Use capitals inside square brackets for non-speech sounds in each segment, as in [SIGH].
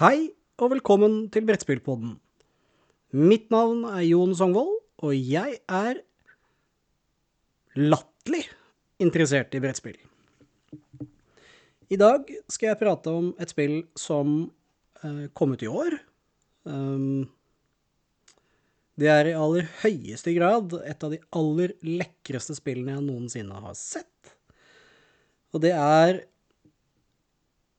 Hei og velkommen til Brettspillpodden. Mitt navn er Jon Songvold, og jeg er latterlig interessert i brettspill. I dag skal jeg prate om et spill som eh, kom ut i år. Um, det er i aller høyeste grad et av de aller lekreste spillene jeg noensinne har sett. Og det er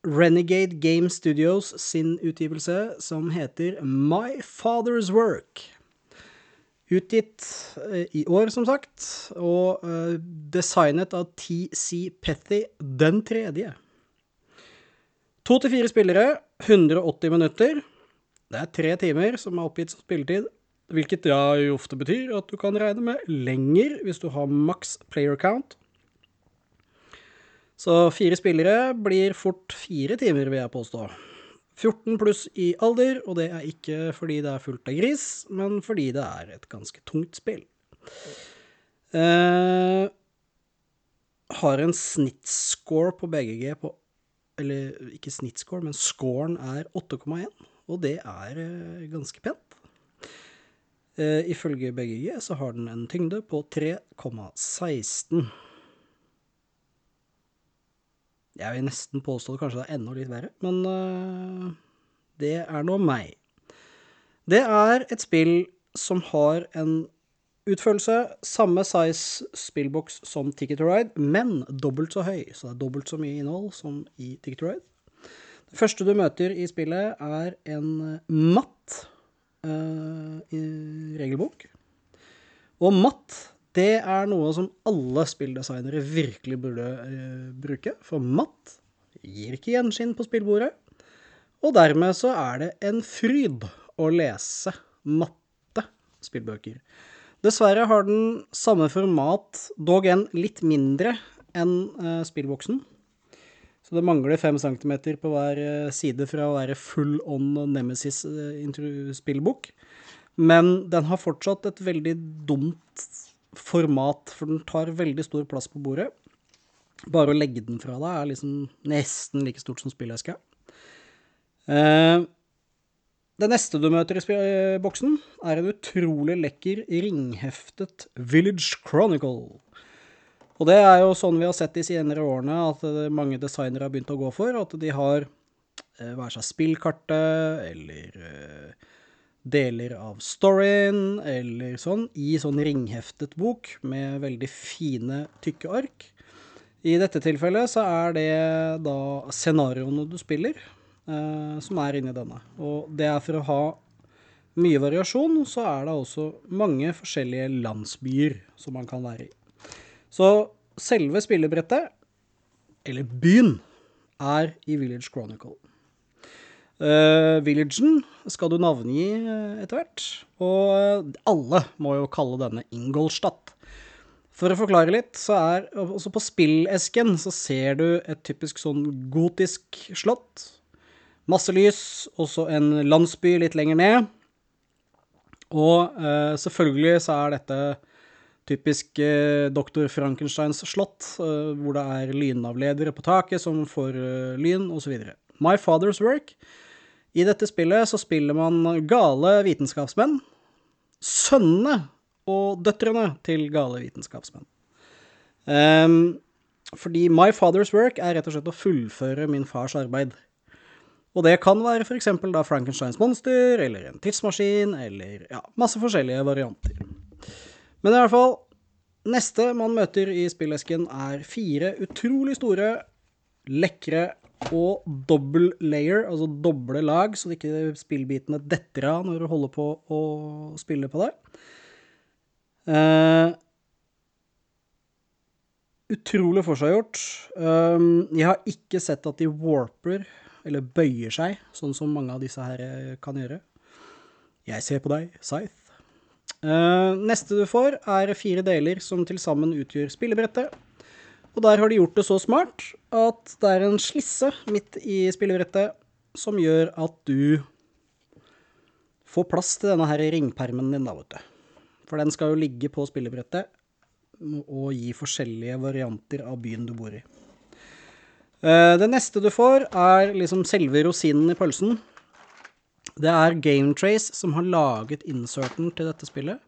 Renegade Game Studios sin utgivelse som heter My Father's Work. Utgitt eh, i år, som sagt, og eh, designet av TC Pethy den tredje. To til fire spillere, 180 minutter. Det er tre timer som er oppgitt som spilletid, hvilket da ofte betyr at du kan regne med lenger hvis du har maks player count. Så fire spillere blir fort fire timer, vil jeg påstå. 14 pluss i alder, og det er ikke fordi det er fullt av gris, men fordi det er et ganske tungt spill. Eh, har en snittscore på BGG på Eller ikke snittscore, men scoren er 8,1, og det er eh, ganske pent. Eh, ifølge BGG så har den en tyngde på 3,16. Jeg vil nesten påstå det kanskje det er enda litt verre, men øh, det er nå meg. Det er et spill som har en utførelse, samme size spillboks som Ticket to Ride, men dobbelt så høy. Så det er dobbelt så mye innhold som i Ticket to Ride. Det første du møter i spillet, er en matt uh, regelbok. Og matt det er noe som alle spilldesignere virkelig burde eh, bruke, for matt gir ikke gjenskinn på spillbordet. Og dermed så er det en fryd å lese matte spillbøker. Dessverre har den samme format, dog en litt mindre enn eh, spillboksen. Så det mangler fem centimeter på hver eh, side fra å være full on Nemesis-spillbok. Eh, Men den har fortsatt et veldig dumt format, for den tar veldig stor plass på bordet. Bare å legge den fra deg er liksom nesten like stort som spilleska. Eh, det neste du møter i boksen, er en utrolig lekker ringheftet Village Chronicle. Og det er jo sånn vi har sett de senere årene at mange designere har begynt å gå for. At de har eh, hver seg spillkartet eller eh, deler av storyen eller sånn i sånn ringheftet bok med veldig fine, tykke ark. I dette tilfellet så er det da scenarioene du spiller, eh, som er inni denne. Og det er for å ha mye variasjon, så er det også mange forskjellige landsbyer som man kan være i. Så selve spillebrettet, eller byen, er i Village Chronicle. Uh, villagen skal du navngi uh, etter hvert, og uh, alle må jo kalle denne Ingolstadt. For å forklare litt, så er også på spillesken så ser du et typisk sånn gotisk slott. Masse lys, også en landsby litt lenger ned. Og selvfølgelig så er dette typisk Dr. Frankensteins slott, hvor det er lynavledere på taket som får lyn, osv. My Father's Work i dette spillet så spiller man gale vitenskapsmenn. Sønnene og døtrene til gale vitenskapsmenn. Um, fordi My Father's Work er rett og slett å fullføre min fars arbeid. Og det kan være f.eks. da Frankensteins monster, eller en tidsmaskin, eller ja, masse forskjellige varianter. Men i hvert fall, neste man møter i spillesken er fire utrolig store, lekre og double layer, altså doble lag, så ikke spillbitene detter av når du holder på å spille på det. Uh, utrolig forseggjort. Um, jeg har ikke sett at de warper, eller bøyer seg, sånn som mange av disse her eh, kan gjøre. Jeg ser på deg, Scythe. Uh, neste du får, er fire deler som til sammen utgjør spillebrettet. Og der har de gjort det så smart at det er en slisse midt i spillebrettet som gjør at du får plass til denne her ringpermen din, da, vet du. For den skal jo ligge på spillebrettet og gi forskjellige varianter av byen du bor i. Eh, det neste du får, er liksom selve rosinen i pølsen. Det er Gametrace som har laget inserten til dette spillet.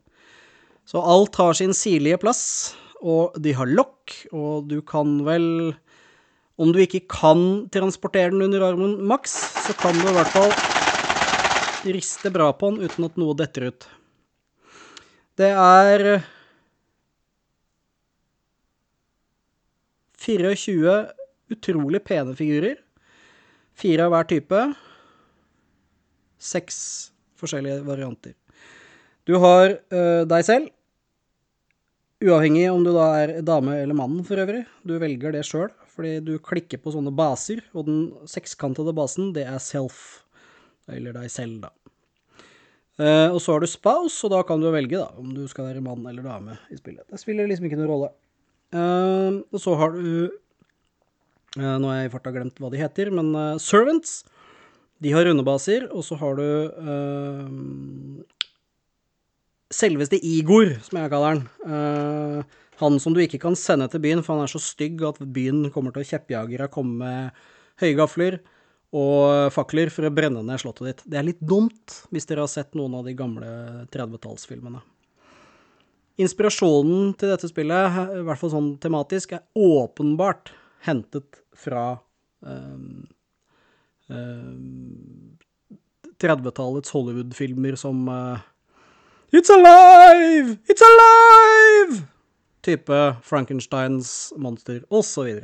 Så alt har sin sirlige plass, og de har lokk, og du kan vel Om du ikke kan transportere den under armen maks, så kan du i hvert fall riste bra på den uten at noe detter ut. Det er 24 utrolig pene figurer. Fire av hver type. Seks forskjellige varianter. Du har uh, deg selv, uavhengig om du da er dame eller mann for øvrig. Du velger det sjøl, fordi du klikker på sånne baser, og den sekskantede basen, det er self. Eller deg selv, da. Uh, og så har du spouse, og da kan du velge da, om du skal være mann eller dame i spillet. Det spiller liksom ikke noen rolle. Uh, og så har du uh, Nå har jeg i farta glemt hva de heter, men servants. De har runde baser, og så har du selveste Igor, som jeg kaller han. han som du ikke kan sende til byen, for han er så stygg at byen kommer til å kjeppjage og komme med høygafler og fakler for å brenne ned slottet ditt. Det er litt dumt, hvis dere har sett noen av de gamle 30-tallsfilmene. Inspirasjonen til dette spillet, i hvert fall sånn tematisk, er åpenbart hentet fra um, um, 30-tallets Hollywood-filmer som uh, It's alive! It's alive! Type Frankensteins monster, osv.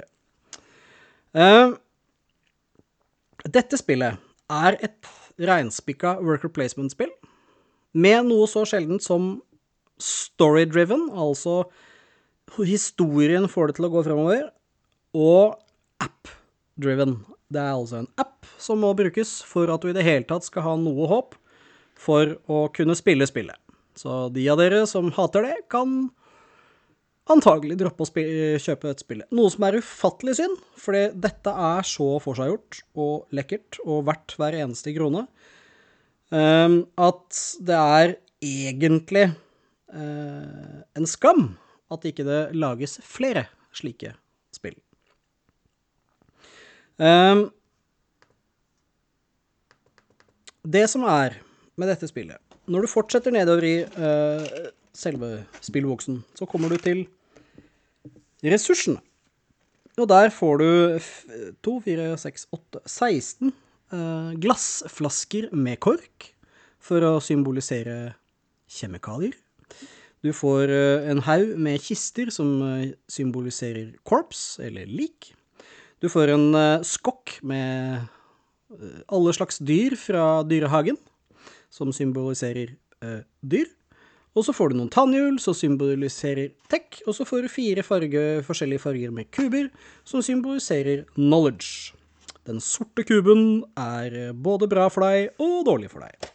Uh, dette spillet er et reinspikka worker placement-spill med noe så sjeldent som story-driven, altså historien får det til å gå fremover, og app-driven. Det er altså en app som må brukes for at du i det hele tatt skal ha noe håp for å kunne spille spillet. Så de av dere som hater det, kan antagelig droppe å kjøpe dette spillet. Noe som er ufattelig synd, fordi dette er så forseggjort og lekkert og verdt hver eneste krone um, at det er egentlig uh, en skam at ikke det lages flere slike spill. Um, det som er med dette spillet Når du fortsetter nedover i uh, selve spillboksen, så kommer du til ressursene. Og der får du to, fire, seks, åtte, 16 uh, glassflasker med kork for å symbolisere kjemikalier. Du får eh, en haug med kister som eh, symboliserer korps, eller lik. Du får en skokk med alle slags dyr fra dyrehagen, som symboliserer eh, dyr. Og så får du noen tannhjul som symboliserer tech, og så får du fire farge, forskjellige farger med kuber som symboliserer knowledge. Den sorte kuben er både bra for deg og dårlig for deg.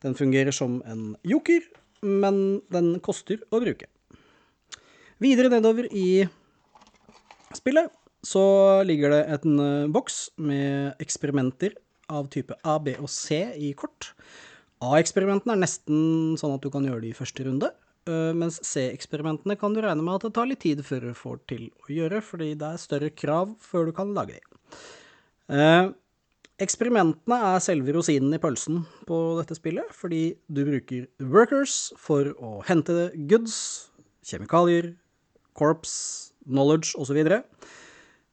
Den fungerer som en joker, men den koster å bruke. Videre nedover i spillet så ligger det en boks med eksperimenter av type A, B og C i kort. A-eksperimentene er nesten sånn at du kan gjøre det i første runde, øh, mens C-eksperimentene kan du regne med at det tar litt tid før du får til å gjøre, fordi det er større krav før du kan lage de. Uh, eksperimentene er selve rosinen i pølsen på dette spillet, fordi du bruker workers for å hente goods, kjemikalier, corps, knowledge osv.,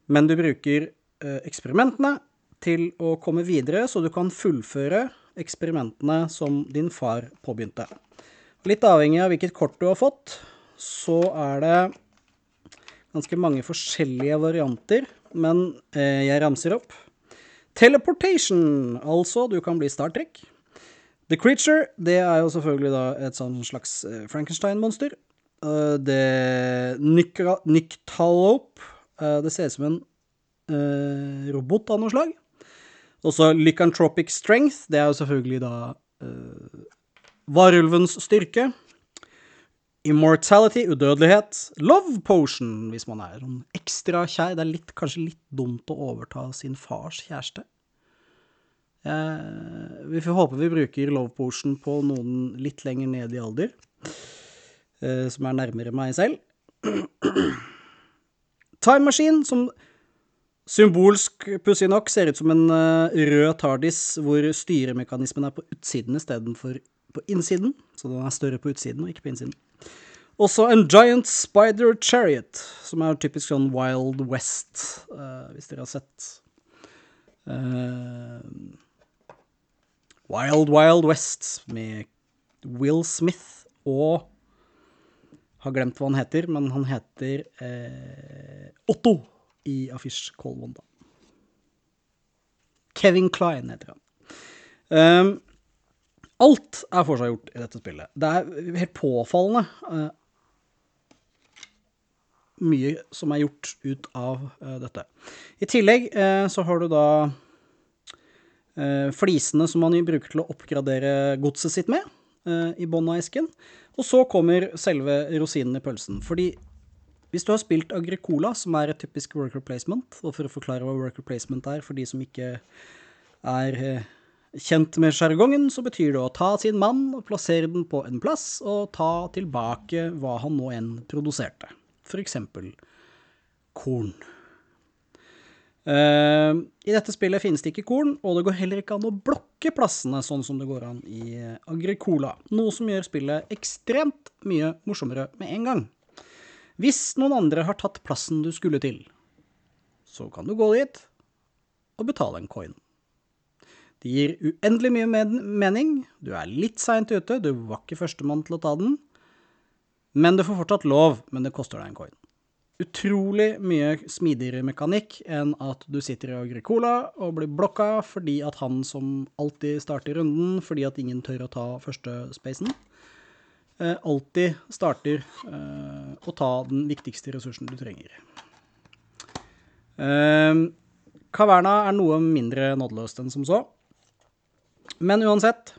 men du bruker uh, eksperimentene til å komme videre, så du kan fullføre eksperimentene som din far påbegynte. Litt avhengig av hvilket kort du har fått, så er det ganske mange forskjellige varianter, men eh, jeg ramser opp. Teleportation, altså du kan bli Star Trek. The Creature, det er jo selvfølgelig da et sånn slags eh, Frankenstein-monster. Uh, det Nyctalope, det ser ut som en robot av noe slag. Også lycantropic strength, det er jo selvfølgelig da uh, varulvens styrke. Immortality, udødelighet. Love potion, hvis man er noen ekstra kjær. Det er litt, kanskje litt dumt å overta sin fars kjæreste. Uh, vi får håpe vi bruker love potion på noen litt lenger ned i alder, Uh, som er nærmere meg selv. [CLEARS THROAT] Time Machine, som Symbolsk, pussig nok, ser ut som en uh, rød tardis hvor styremekanismen er på utsiden istedenfor på innsiden. Så den er større på utsiden og ikke på innsiden. Også en Giant Spider Chariot, som er typisk sånn Wild West, uh, hvis dere har sett. Uh, Wild Wild West med Will Smith og Har glemt hva han heter, men han heter uh, Otto i Colvon, da. Kevin Klein heter han. Um, alt er forseggjort i dette spillet. Det er helt påfallende uh, mye som er gjort ut av uh, dette. I tillegg uh, så har du da flisene som man bruker til å oppgradere godset sitt med i bånn av esken. Og så kommer selve rosinen i pølsen. Fordi hvis du har spilt Agricola, som er et typisk worker placement, og for å forklare hva worker placement er for de som ikke er kjent med sjargongen, så betyr det å ta sin mann og plassere den på en plass, og ta tilbake hva han nå enn produserte. For eksempel korn. Uh, I dette spillet finnes det ikke korn, og det går heller ikke an å blokke plassene sånn som det går an i Agricola, noe som gjør spillet ekstremt mye morsommere med en gang. Hvis noen andre har tatt plassen du skulle til, så kan du gå dit og betale en coin. Det gir uendelig mye mening, du er litt seint ute, du var ikke førstemann til å ta den, men du får fortsatt lov, men det koster deg en coin. Utrolig mye smidigere mekanikk enn at du sitter i Agricola og blir blokka fordi at han som alltid starter runden fordi at ingen tør å ta første spacen, alltid starter eh, å ta den viktigste ressursen du trenger. Caverna Kaverna er noe mindre nådeløst enn som så. Men uansett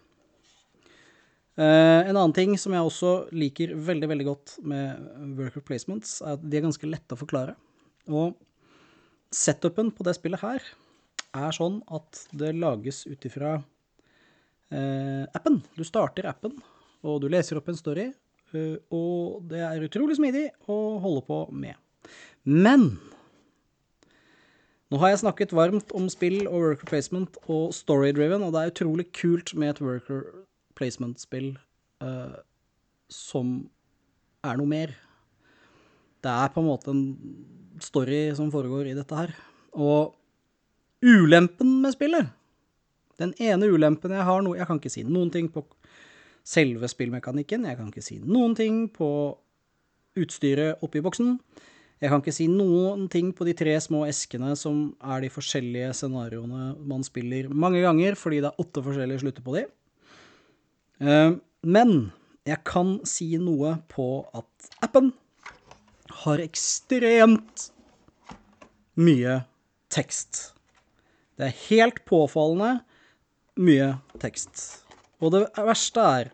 en annen ting som jeg også liker veldig veldig godt med worker placements, er at de er ganske lette å forklare. Og setupen på det spillet her er sånn at det lages ut ifra appen. Du starter appen, og du leser opp en story, uh, og det er utrolig smidig å holde på med. Men nå har jeg snakket varmt om spill og worker placement og story-driven, og det er utrolig kult med et worker placement-spill uh, som er noe mer. Det er på en måte en story som foregår i dette her. Og ulempen med spillet Den ene ulempen jeg har nå Jeg kan ikke si noen ting på selve spillmekanikken. Jeg kan ikke si noen ting på utstyret oppi boksen. Jeg kan ikke si noen ting på de tre små eskene som er de forskjellige scenarioene man spiller mange ganger, fordi det er åtte forskjellige slutter på de. Eh, men jeg kan si noe på at appen har ekstremt mye tekst. Det er helt påfallende mye tekst. Og det verste er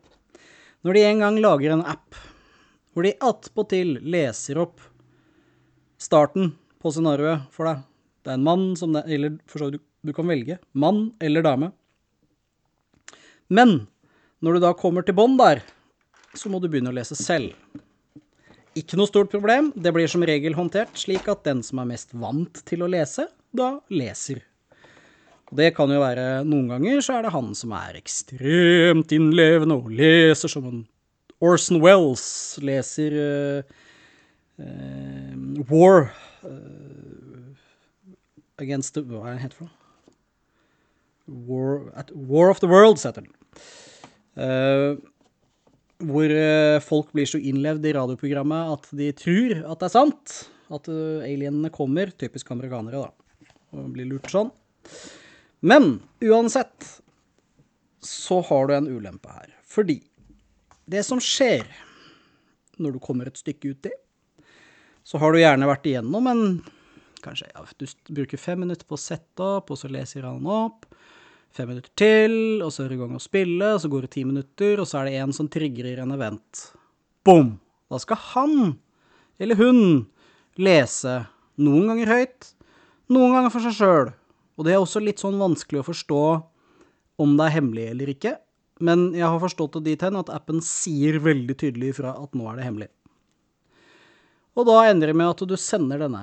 når de en gang lager en app hvor de attpåtil leser opp starten på scenarioet for deg. Det er en mann som det Eller for så vidt, du kan velge. Mann eller dame. Men når du da kommer til bånn der, så må du begynne å lese selv. Ikke noe stort problem, det blir som regel håndtert slik at den som er mest vant til å lese, da leser. Det kan jo være Noen ganger så er det han som er ekstremt innlevende og leser som en Orson Wells leser uh, uh, War uh, Against the Hva er det heter? War, at, War of the Worlds heter den. Hvor folk blir så innlevd i radioprogrammet at de tror at det er sant. At alienene kommer. Typisk amerikanere, da. Og blir lurt sånn. Men uansett så har du en ulempe her. Fordi det som skjer når du kommer et stykke uti, så har du gjerne vært igjennom en Kanskje ja, du bruker fem minutter på å sette opp, og så leser han opp fem minutter til, og så er du i gang å spille, og så går det ti minutter, og så er det en som trigger en event. Bom! Da skal han, eller hun, lese noen ganger høyt, noen ganger for seg sjøl. Og det er også litt sånn vanskelig å forstå om det er hemmelig eller ikke, men jeg har forstått det dit hen at appen sier veldig tydelig ifra at nå er det hemmelig. Og da ender det med at du sender denne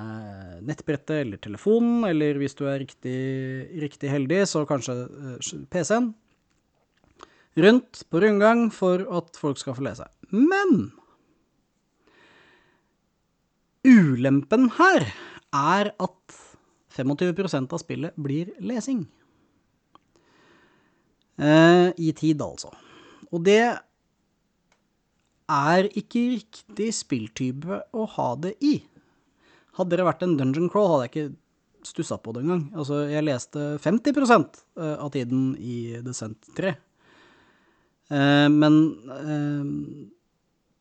nettbrettet eller telefonen, eller hvis du er riktig, riktig heldig, så kanskje eh, PC-en, rundt på rundgang for at folk skal få lese. Men ulempen her er at 25 av spillet blir lesing. Eh, I tid, altså. Og det er ikke riktig spilltype å ha det i. Hadde det vært en dungeon crawl, hadde jeg ikke stussa på det engang. Altså, jeg leste 50 eh, av tiden i Descent 3. Eh, men eh,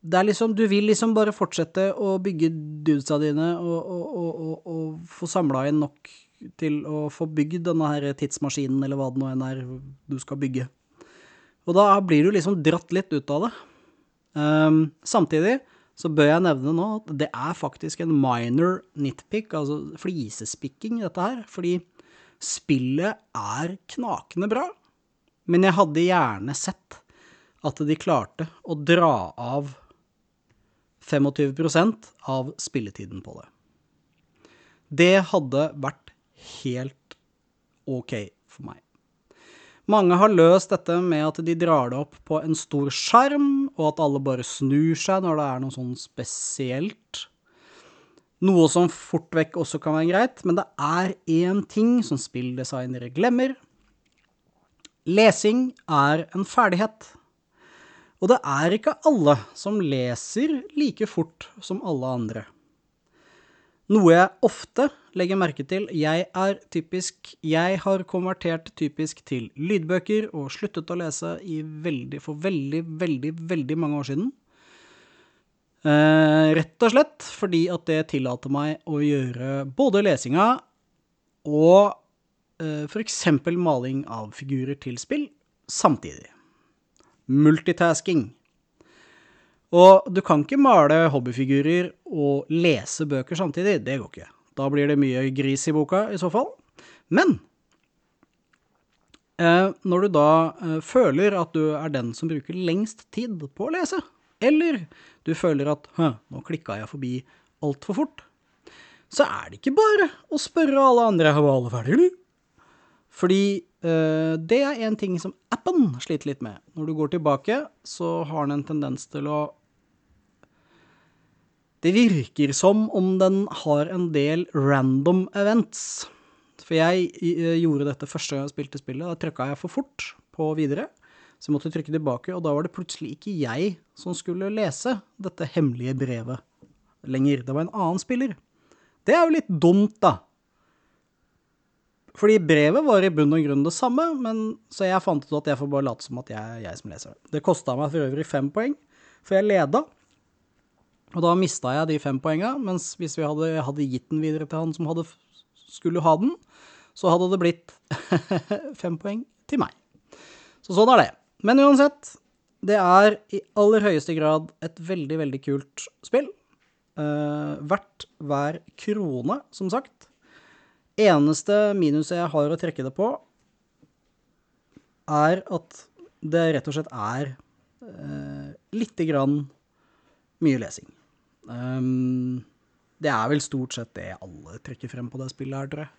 det er liksom Du vil liksom bare fortsette å bygge dudesa dine og, og, og, og få samla inn nok til å få bygd denne her tidsmaskinen, eller hva det nå enn er du skal bygge. Og da blir du liksom dratt litt ut av det. Um, samtidig så bør jeg nevne nå at det er faktisk en minor nitpick, altså flisespikking, dette her. Fordi spillet er knakende bra. Men jeg hadde gjerne sett at de klarte å dra av 25% av spilletiden på det. Det hadde vært helt ok for meg. Mange har løst dette med at de drar det opp på en stor skjerm, og at alle bare snur seg når det er noe sånn spesielt. Noe som fort vekk også kan være greit, men det er én ting som spilldesignere glemmer. Lesing er en ferdighet. Og det er ikke alle som leser like fort som alle andre. Noe jeg ofte legger merke til. Jeg er typisk Jeg har konvertert typisk til lydbøker og sluttet å lese veldig, for veldig, veldig, veldig mange år siden. Eh, rett og slett fordi at det tillater meg å gjøre både lesinga og eh, f.eks. maling av figurer til spill samtidig multitasking. Og du kan ikke male hobbyfigurer og lese bøker samtidig. Det går ikke. Da blir det mye gris i boka, i så fall. Men eh, når du da eh, føler at du er den som bruker lengst tid på å lese, eller du føler at 'hø, nå klikka jeg forbi altfor fort', så er det ikke bare å spørre alle andre 'var alle ferdige'? Fordi uh, det er en ting som appen sliter litt med. Når du går tilbake, så har den en tendens til å Det virker som om den har en del random events. For jeg uh, gjorde dette første gang jeg spilte spillet. Da trykka jeg for fort på videre. Så jeg måtte trykke tilbake, og da var det plutselig ikke jeg som skulle lese dette hemmelige brevet lenger. Det var en annen spiller. Det er jo litt dumt, da. Fordi brevet var i bunn og grunn det samme, men, så jeg fant ut at jeg får bare late som at jeg er jeg som leser det. Det kosta meg for øvrig fem poeng, for jeg leda. Og da mista jeg de fem poenga, mens hvis vi hadde, hadde, gitt den videre til han som hadde, skulle ha den, så hadde det blitt [LAUGHS] fem poeng til meg. Så sånn er det. Men uansett, det er i aller høyeste grad et veldig, veldig kult spill. Uh, verdt hver krone, som sagt. Eneste minuset jeg har å trekke det på, er at det rett og slett er uh, lite grann mye lesing. Um, det er vel stort sett det alle trekker frem på det spillet her, tror jeg.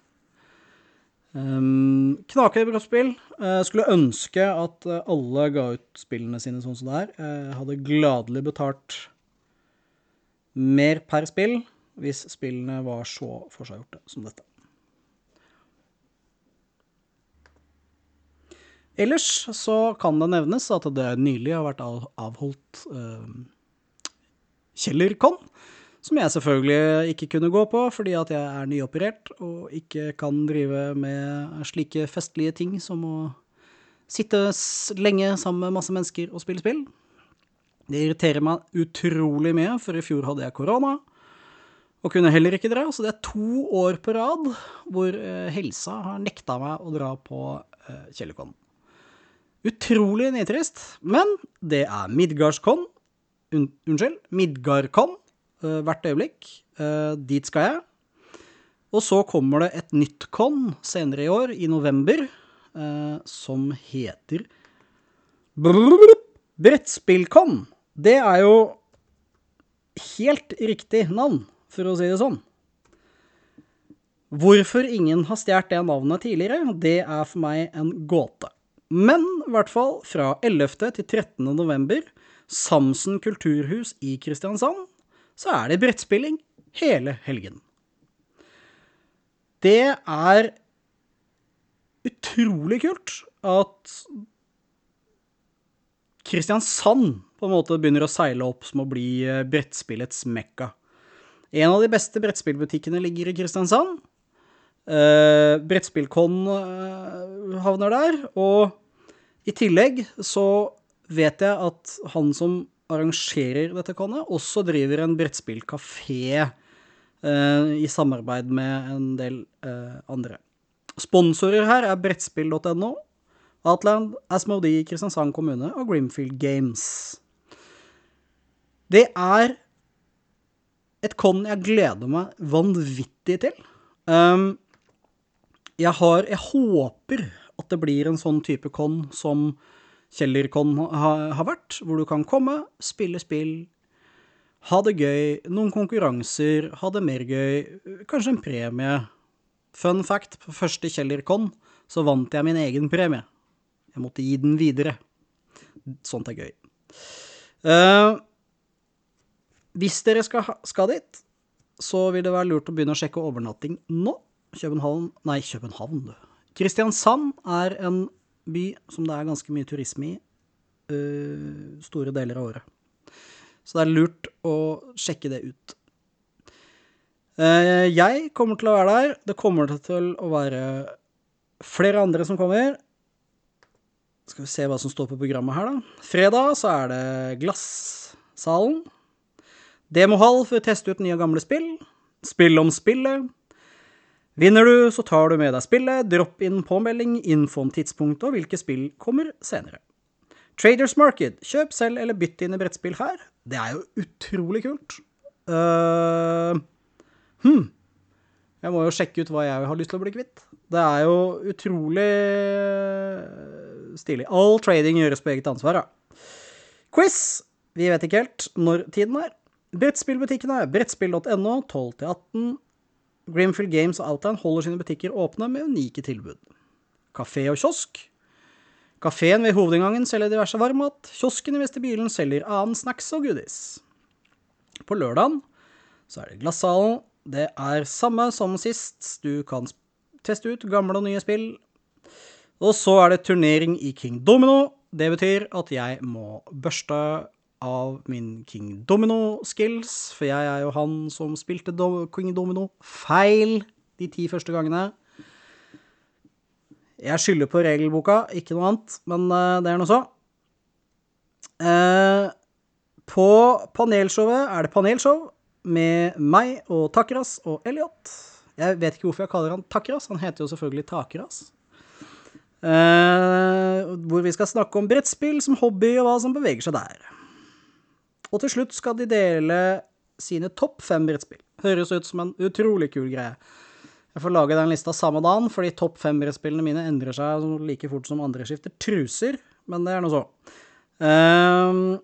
Um, Knakende bra spill. Uh, skulle ønske at alle ga ut spillene sine sånn som det er. Jeg hadde gladelig betalt mer per spill hvis spillene var så forseggjorte som dette. Ellers så kan det nevnes at det nylig har vært avholdt eh, Kjellerkon, som jeg selvfølgelig ikke kunne gå på fordi at jeg er nyoperert og ikke kan drive med slike festlige ting som å sitte lenge sammen med masse mennesker og spille spill. Det irriterer meg utrolig mye, for i fjor hadde jeg korona og kunne heller ikke dra. Så det er to år på rad hvor uh, helsa har nekta meg å dra på uh, Kjellerkon. Utrolig nitrist, men det er Midgardskon. Un unnskyld, Midgardkon uh, hvert øyeblikk. Uh, dit skal jeg. Og så kommer det et nytt con senere i år, i november, uh, som heter Brettspillkon. Det er jo helt riktig navn, for å si det sånn. Hvorfor ingen har stjålet det navnet tidligere, det er for meg en gåte. Men i hvert fall fra 11. til 13. november, Samsen kulturhus i Kristiansand, så er det brettspilling hele helgen. Det er utrolig kult at Kristiansand på en måte begynner å seile opp som å bli eh, brettspillets mekka. En av de beste brettspillbutikkene ligger i Kristiansand. Uh, Brettspillkon uh, havner der, og i tillegg så vet jeg at han som arrangerer dette konnet, også driver en brettspillkafé eh, i samarbeid med en del andre. Sponsorer her er brettspill.no, Outland, Asmodee, Kristiansand kommune og Grimfield Games. Det er et con jeg gleder meg vanvittig til. Um, jeg har Jeg håper at det blir en sånn type con som Kjellercon har vært, hvor du kan komme, spille spill, ha det gøy, noen konkurranser, ha det mer gøy, kanskje en premie. Fun fact, på første Kjellercon så vant jeg min egen premie. Jeg måtte gi den videre. Sånt er gøy. Uh, hvis dere skal, skal, dit, så vil det være lurt å begynne å sjekke overnatting nå. København Nei, København, du. Kristiansand er en by som det er ganske mye turisme i uh, store deler av året. Så det er lurt å sjekke det ut. Uh, jeg kommer til å være der. Det kommer til å være flere andre som kommer. Skal vi se hva som står på programmet her, da. Fredag så er det Glassalen. Demohall for å teste ut nye og gamle spill. Spill om spillet. Vinner du, så tar du med deg spillet. Dropp inn påmelding, info om tidspunktet og hvilke spill kommer senere. Traders Market. Kjøp selv eller bytt inn i brettspill her. Det er jo utrolig kult. Uh, hm. Jeg må jo sjekke ut hva jeg har lyst til å bli kvitt. Det er jo utrolig stilig. All trading gjøres på eget ansvar, ja. Quiz. Vi vet ikke helt når tiden er. Brettspillbutikkene brettspill.no 12-18. Grimfield Games og Outland holder sine butikker åpne med unike tilbud. Kafé og kiosk. Kafeen ved hovedinngangen selger diverse varmmat. Kiosken i vestibylen selger annen snacks og goodies. På lørdagen så er det Glassalen. Det er samme som sist. Du kan teste ut gamle og nye spill. Og så er det turnering i King Domino. Det betyr at jeg må børste av min King Domino-skills, for jeg er jo han som spilte Do King Domino feil de ti første gangene. Jeg skylder på regelboka, ikke noe annet, men uh, det er nå så. Uh, på panelshowet er det panelshow med meg og Takras og Elliot. Jeg vet ikke hvorfor jeg kaller han Takras, han heter jo selvfølgelig Takras. Uh, hvor vi skal snakke om brettspill som hobby og hva som beveger seg der. Og til slutt skal de dele sine topp fem brettspill. Høres ut som en utrolig kul greie. Jeg får lage den lista samme dagen, fordi topp fem brettspillene mine endrer seg like fort som andre skifter truser, men det er nå så. Um,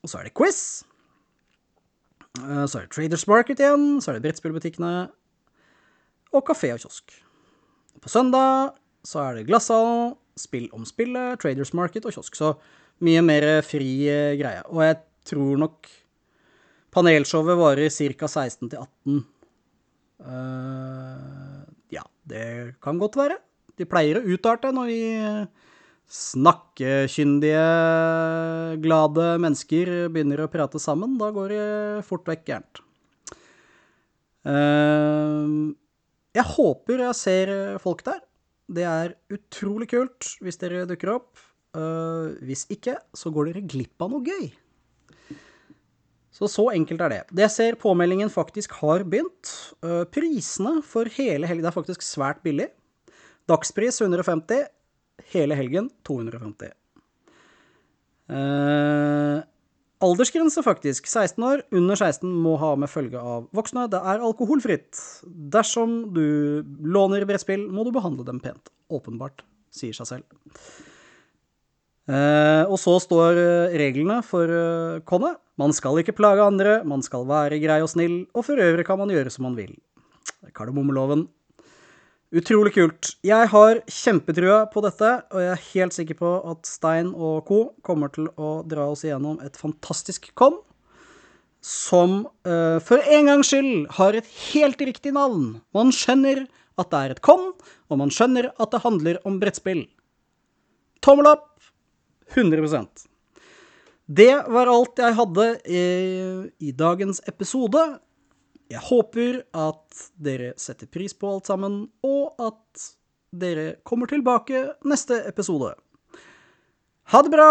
og så er det quiz. Uh, så er det Traders Market igjen. Så er det brettspillbutikkene. Og kafé og kiosk. På søndag så er det Glasshallen, Spill om spillet, Traders Market og kiosk. Så mye mer fri uh, greie. Og jeg tror nok panelshowet varer ca. 16 til 18. Uh, ja, det kan godt være. De pleier å utarte når vi snakkekyndige, glade mennesker begynner å prate sammen. Da går det fort vekk gærent. Uh, jeg håper jeg ser folk der. Det er utrolig kult hvis dere dukker opp. Uh, hvis ikke, så går dere glipp av noe gøy. Så så enkelt er det. Det jeg ser påmeldingen faktisk har begynt. Uh, prisene for hele helgen er faktisk svært billig. Dagspris 150, hele helgen 250. Eh, aldersgrense, faktisk. 16 år. Under 16 må ha med følge av voksne. Det er alkoholfritt. Dersom du låner brettspill, må du behandle dem pent. Åpenbart, sier seg selv. Eh, og så står eh, reglene for eh, Man skal ikke plage andre, man skal være grei og snill, og for øvrig kan man gjøre som man vil. Kardemommeloven. Utrolig kult. Jeg har kjempetrua på dette, og jeg er helt sikker på at Stein og co. kommer til å dra oss igjennom et fantastisk kon som uh, for en gangs skyld har et helt riktig navn. Man skjønner at det er et kon, og man skjønner at det handler om brettspill. Tommel opp! 100% Det var alt jeg hadde i, i dagens episode. Jeg håper at dere setter pris på alt sammen, og at dere kommer tilbake neste episode. Ha det bra!